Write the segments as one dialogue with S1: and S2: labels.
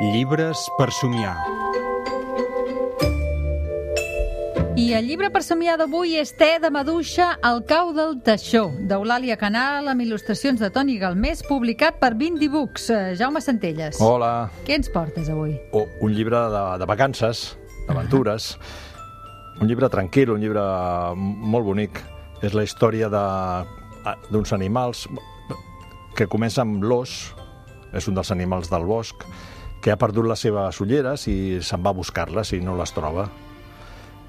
S1: Llibres per somiar.
S2: I el llibre per somiar d'avui és Té de maduixa al cau del teixó, d'Eulàlia Canal, amb il·lustracions de Toni Galmés, publicat per Bindi Books. Eh, Jaume Centelles.
S3: Hola.
S2: Què ens portes avui?
S3: O, un llibre de, de vacances, d'aventures. Un llibre tranquil, un llibre molt bonic. És la història de- d'uns animals que comença amb l'os, és un dels animals del bosc, que ha perdut les seves ulleres i se'n va a buscar-les i no les troba.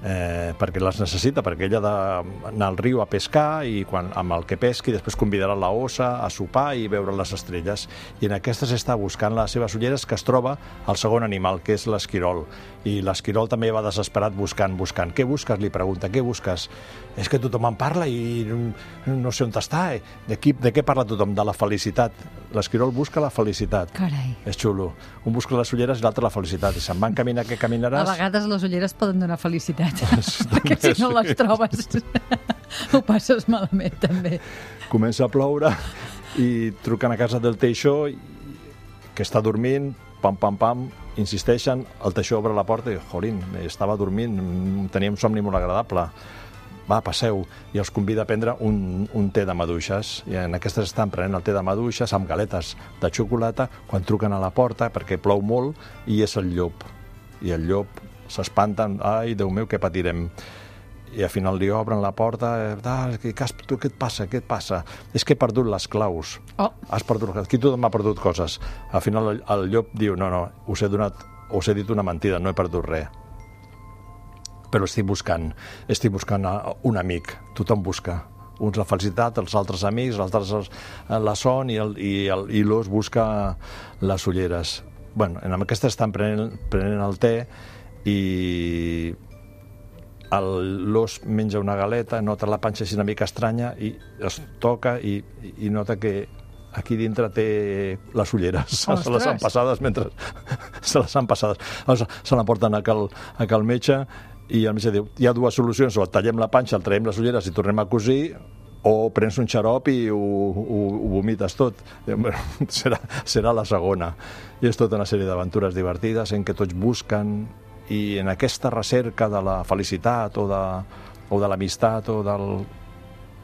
S3: Eh, perquè les necessita, perquè ella ha d'anar al riu a pescar i quan, amb el que pesqui després convidarà la ossa a sopar i veure les estrelles. I en aquestes està buscant les seves ulleres que es troba el segon animal, que és l'esquirol. I l'esquirol també va desesperat buscant, buscant. Què busques? Li pregunta, què busques? És que tothom en parla i no, sé on està. eh? De, qui, de què parla tothom? De la felicitat. L'esquirol busca la felicitat.
S2: Carai.
S3: És xulo. Un busca les ulleres i l'altre la felicitat. I se'n van caminar que
S2: A
S3: caminaràs...
S2: vegades les ulleres poden donar felicitat, perquè si no les trobes ho passes malament, també.
S3: comença a ploure i truquen a casa del Teixó que està dormint, pam, pam, pam, insisteixen, el Teixó obre la porta i, jolín, estava dormint, tenia un somni molt agradable. Va, passeu, i els convida a prendre un, un té de maduixes. I en aquestes estan prenent el té de maduixes amb galetes de xocolata quan truquen a la porta perquè plou molt i és el llop. I el llop s'espanten, ai, Déu meu, què patirem i al final li obren la porta eh, ah, què, tu, què et passa, què et passa? És que he perdut les claus.
S2: Oh.
S3: Has perdut, aquí tothom ha perdut coses. Al final el, el llop diu, no, no, us he donat, us he dit una mentida, no he perdut res. Però estic buscant, estic buscant un amic, tothom busca. Uns la felicitat, els altres amics, els altres els- la son i el- i el- i l'os busca les ulleres. bueno, en aquesta estan prenent, prenent el té i l'os menja una galeta, nota la panxa així una mica estranya i es toca i, i nota que aquí dintre té les ulleres. Se les han
S2: Ostres!
S3: passades mentre... se les han passades. Se la porten a cal, a cal metge i el metge diu, hi ha dues solucions, o tallem la panxa, el traiem les ulleres i tornem a cosir, o prens un xarop i ho, ho, ho vomites tot. Bueno, serà, serà la segona. I és tota una sèrie d'aventures divertides en què tots busquen i en aquesta recerca de la felicitat o de, o de l'amistat o, del,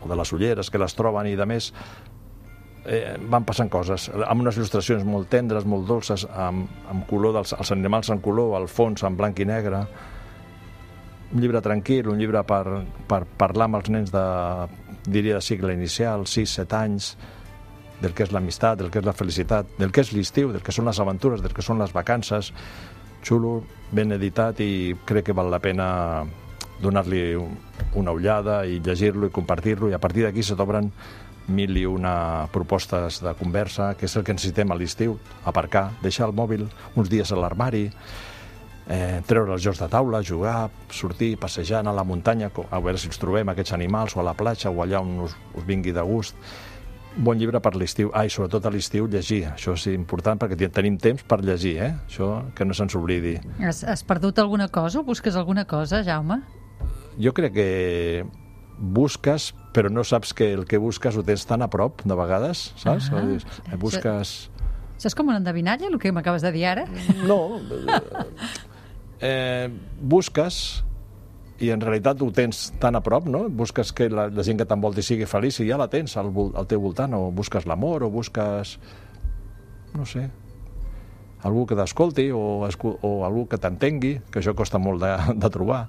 S3: o de les ulleres que les troben i de més eh, van passant coses amb unes il·lustracions molt tendres, molt dolces amb, amb color dels els animals en color al fons en blanc i negre un llibre tranquil, un llibre per, per parlar amb els nens de, diria, de cicle inicial, 6-7 anys, del que és l'amistat, del que és la felicitat, del que és l'estiu, del que són les aventures, del que són les vacances. Xulo, ben editat i crec que val la pena donar-li un- una ullada i llegir-lo i compartir-lo i a partir d'aquí se t'obren mil i una propostes de conversa, que és el que necessitem a l'estiu, aparcar, deixar el mòbil uns dies a l'armari, eh, treure els jocs de taula, jugar, sortir, passejar, anar a la muntanya, a veure si ens trobem aquests animals, o a la platja, o allà on us, us vingui de gust. Bon llibre per l'estiu. Ah, i sobretot a l'estiu llegir. Això és important perquè ten- tenim temps per llegir, eh? Això que no se'ns oblidi.
S2: Has, has perdut alguna cosa o busques alguna cosa, Jaume?
S3: Jo crec que busques, però no saps que el que busques ho tens tan a prop, de vegades, saps?
S2: Ah,
S3: eh, busques...
S2: Això és com una endevinalla, el que m'acabes de dir ara?
S3: No. Eh, busques i en realitat ho tens tan a prop, no? Busques que la, la gent que t'envolti sigui feliç i ja la tens al, al teu voltant, o busques l'amor, o busques... no sé, algú que t'escolti o, o algú que t'entengui, que això costa molt de, de trobar.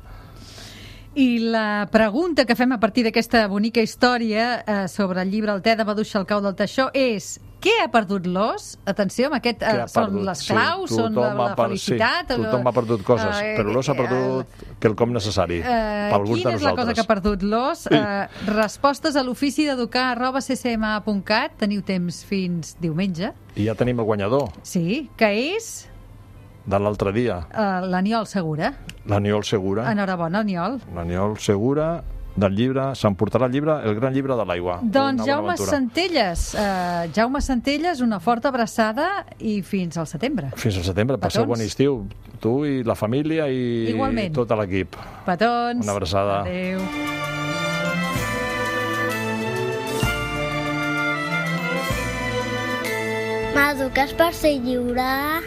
S2: I la pregunta que fem a partir d'aquesta bonica història eh, sobre el llibre El te de Maduixa al cau del teixó és què ha perdut l'os? Atenció, amb aquest, eh, són les
S3: Sí,
S2: claus, són la, la
S3: per-
S2: felicitat...
S3: Sí, tothom ha perdut coses,
S2: eh,
S3: però l'os ha
S2: eh,
S3: perdut quelcom necessari
S2: Eh,
S3: pel gust
S2: quina és la cosa que ha perdut l'os? Eh, respostes a l'ofici d'educar arroba ccma.cat. Teniu temps fins diumenge.
S3: I ja tenim el guanyador
S2: Sí, que és
S3: de l'altre dia,
S2: eh, l'Aniol Segura.
S3: l'Aniol Segura.
S2: Enhorabona, Aniol.
S3: L'Aniol Segura del llibre, s'emportarà el llibre El gran llibre de l'aigua.
S2: Doncs Jaume
S3: aventura.
S2: Centelles, eh, Jaume Centelles, una forta abraçada i fins al setembre.
S3: Fins al setembre, passeu
S2: Petons.
S3: bon estiu. Tu i la família i
S2: Igualment.
S3: tot l'equip.
S2: Petons.
S3: Una abraçada.
S2: Adéu.
S4: M'eduques per ser lliure.